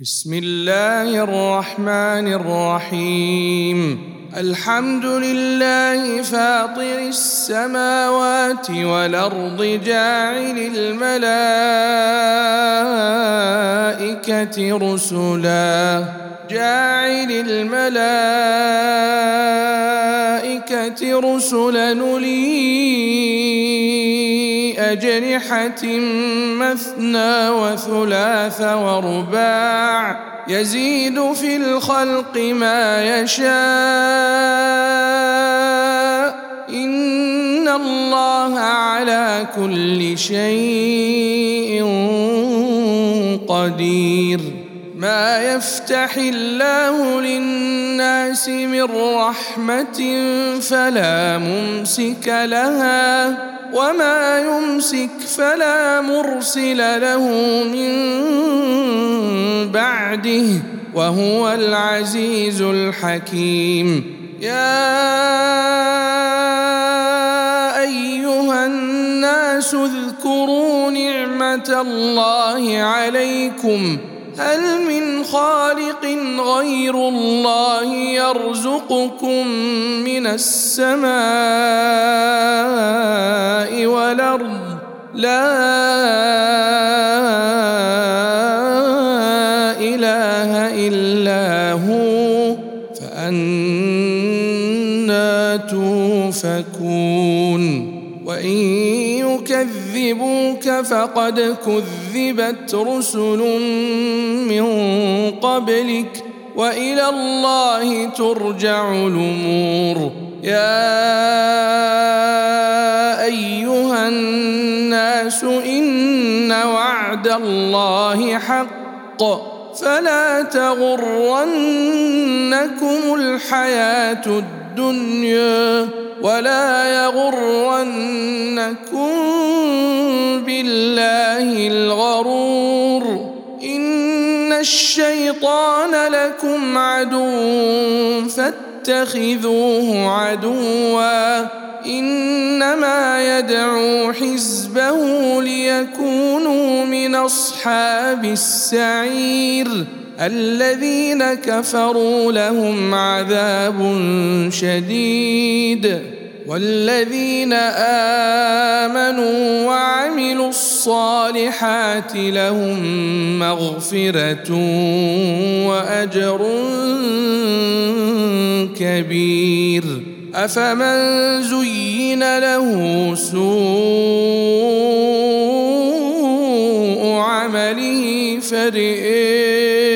بسم الله الرحمن الرحيم. الحمد لله فاطر السماوات والأرض جاعل الملائكة رسلا. جاعل الملائكة رسلا. نُلِي أجنحة مثنى وثلاث ورباع يزيد في الخلق ما يشاء. إن الله على كل شيء قدير. ما يفتح الله للناس من رحمة فلا ممسك لها. وما يمسك فلا مرسل له من بعده وهو العزيز الحكيم يا ايها الناس اذكروا نعمه الله عليكم هل من خالق غير الله يرزقكم من السماء والأرض؟ لا إله إلا هو فأنا توفكون. وإن يكذبوك فقد كذبت رسل من قبلك وإلى الله ترجع الأمور. يا أيها الناس إن وعد الله حق. فلا تغرنكم الحياة الدنيا ولا يغرنكم بالله الغرور إن الشيطان لكم عدو فاتخذوه عدوا إنما يدعو حزبه ليكونوا من أصحاب السعير الذين كفروا لهم عذاب شديد والذين آمنوا وعملوا الصالحات لهم مغفرة وأجر كبير. أفمن زين له سوء عمله فرئه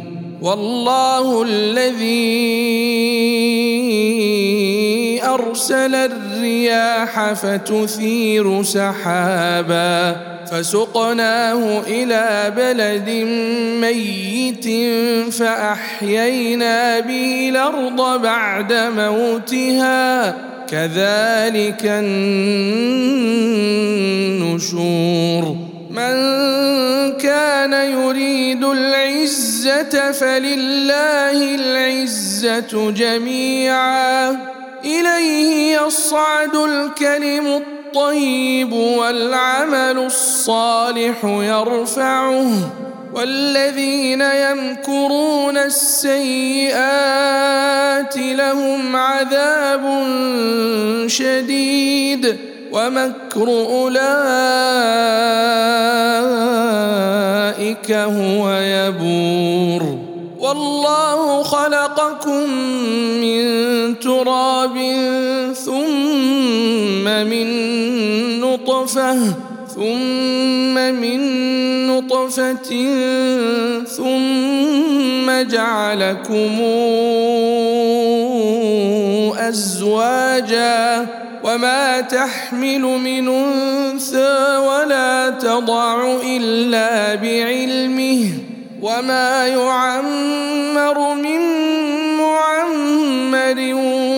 والله الذي أرسل الرياح فتثير سحابا فسقناه إلى بلد ميت فأحيينا به الأرض بعد موتها كذلك النشور من كان يريد العزة فلله العزة جميعا. إليه يصعد الكلم الطيب والعمل الصالح يرفعه. والذين يمكرون السيئات لهم عذاب شديد. ومكر أولئك هو يبور. والله خلقكم من تراب ثم من نطفة ثم من نطفة ثم جعلكم أزواجا وما تحمل من أنثى ولا تضع إلا بعلمه وما يعمر من معمر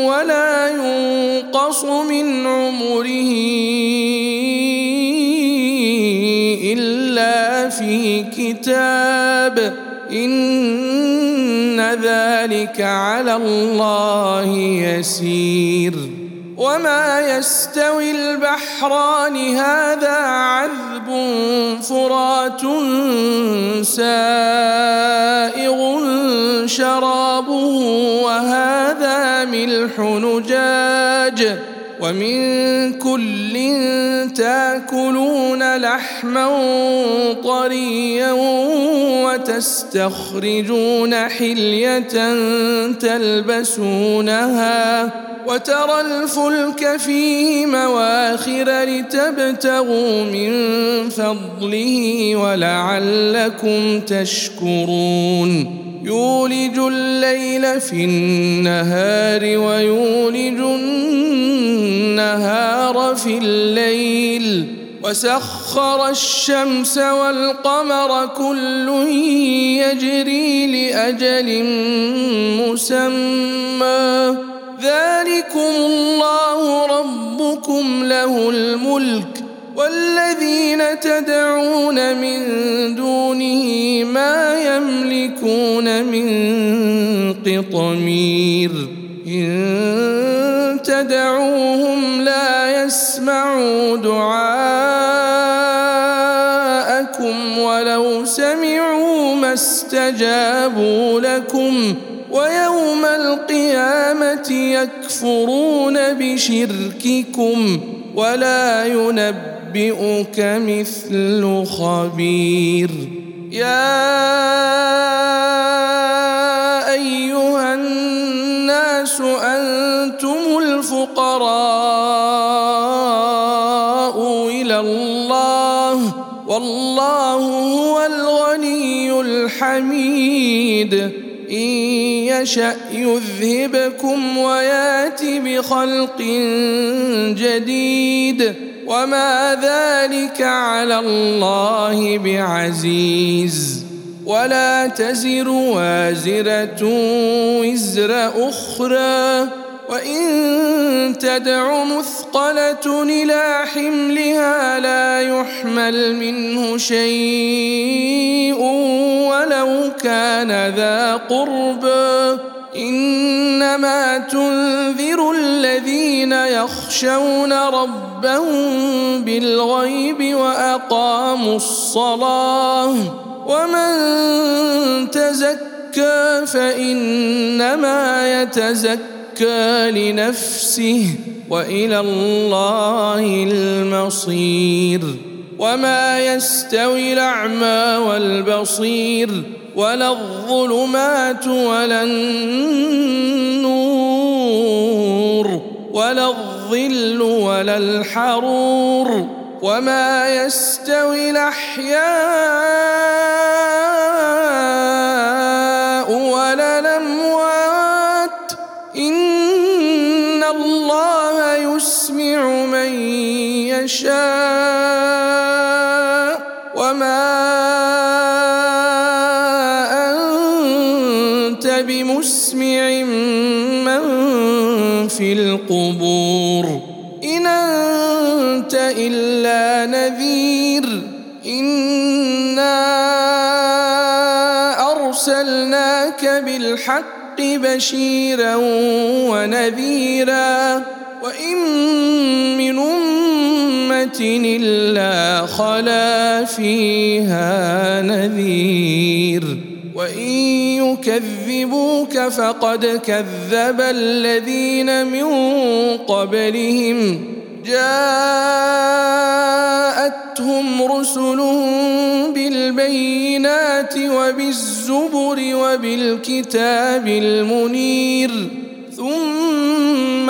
ولا ينقص من عمره إلا في كتاب إن ذلك على الله يسير. وما يستوي البحران هذا عذب فرات سائغ شرابه وهذا ملح نجاج. ومن كل تاكلون لحما طريا وتستخرجون حلية تلبسونها وترى الفلك فيه مواخر لتبتغوا من فضله ولعلكم تشكرون. يولج الليل في النهار ويولج النهار في الليل. وسخر الشمس والقمر كل يجري لأجل مسمى. ذلكم الله ربكم له الملك والذين تدعون من دونه ما يملكون من قطمير. إن تدعوهم يسمعوا دعاءكم ولو سمعوا ما استجابوا لكم ويوم القيامة يكفرون بشرككم ولا ينبئك مثل خبير. يا أيها الناس أنتم الفقراء. والله هو الغني الحميد. إن يشأ يذهبكم ويأت بخلق جديد. وما ذلك على الله بعزيز. ولا تزر وازرة وزر أخرى. وان تدع مثقله إلى حملها لا يحمل منه شيء ولو كان ذا قربى انما تنذر الذين يخشون ربهم بالغيب واقاموا الصلاه ومن تزكى فانما يتزكى لنفسه والى الله المصير وما يستوي الاعمى والبصير ولا الظلمات ولا النور ولا الظل ولا الحرور وما يستوي الاحياء يشاء وما أنت بمسمع من في القبور. إن أنت إلا نذير. إنا أرسلناك بالحق بشيرا ونذيرا. وإن من امه الا خلا فيها نذير وان يكذبوك فقد كذب الذين من قبلهم جاءتهم رسلهم بالبينات وبالزبر وبالكتاب المنير ثم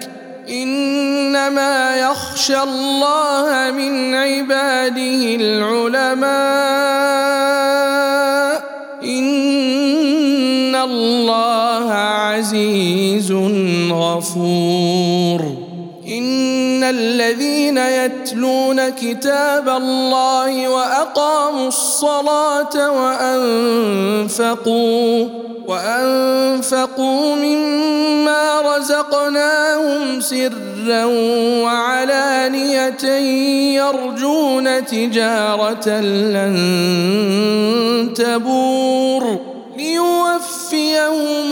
إنما يخشى الله من عباده العلماء. إن الله عزيز غفور. الذين يتلون كتاب الله وأقاموا الصلاة وأنفقوا وأنفقوا مما رزقناهم سرا وعلانية يرجون تجارة لن تبور ليوفيهم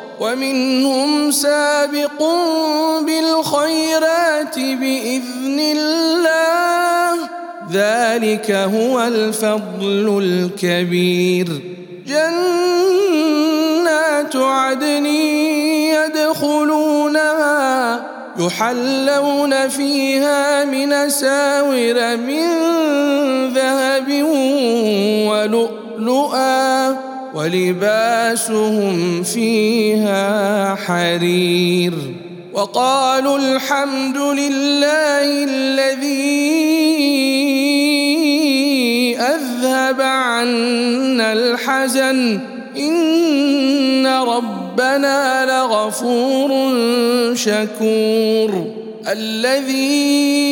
ومنهم سابق بالخيرات بإذن الله. ذلك هو الفضل الكبير. جنات عدن يدخلونها يحلون فيها من ساور من ذهب ولؤلؤا. ولباسهم فيها حرير وقالوا الحمد لله الذي أذهب عنا الحزن. إن ربنا لغفور شكور. الذي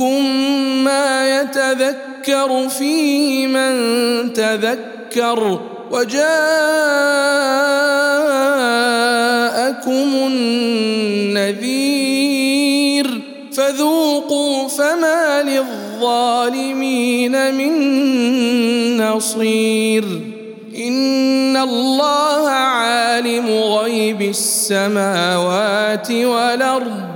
نعمركم ما يتذكر فيه من تذكر وجاءكم النذير فذوقوا فما للظالمين من نصير ان الله عالم غيب السماوات والارض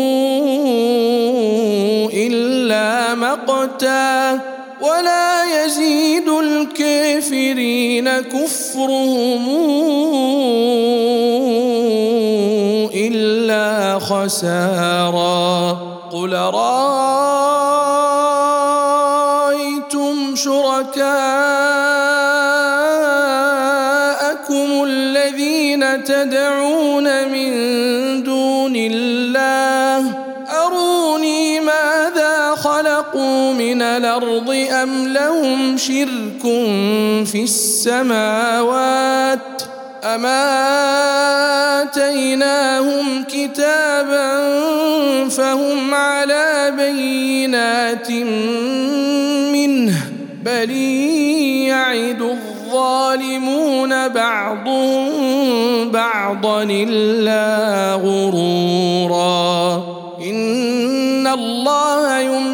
إلا مقتا ولا يزيد الكافرين كفرهم إلا خسارا قل رايتم شرك في السماوات أما آتيناهم كتابا فهم على بينات منه بل يعد الظالمون بعضهم بعضا إلا غرورا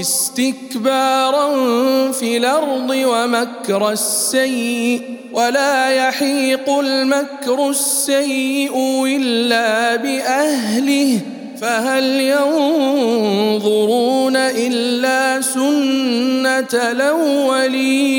استكبارا في الأرض ومكر السيء ولا يحيق المكر السيء إلا بأهله فهل ينظرون إلا سنة الأولين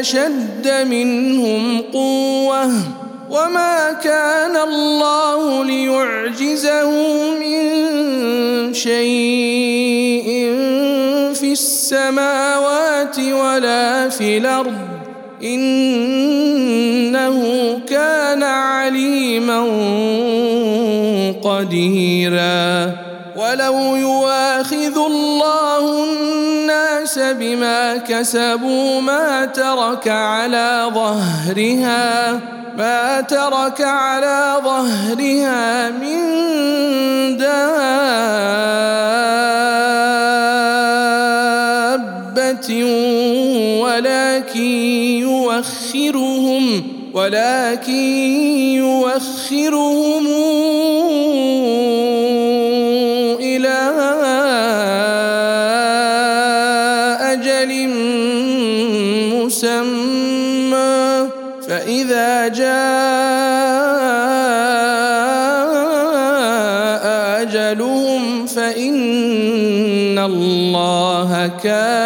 أشد منهم قوة وما كان الله ليعجزه من شيء في السماوات ولا في الأرض. إنه كان عليما قديرا. ولو يواخذ الله بما كسبوا ما ترك على ظهرها ما ترك على ظهرها من دابة ولكن يوخرهم ولكن يوخرهم الله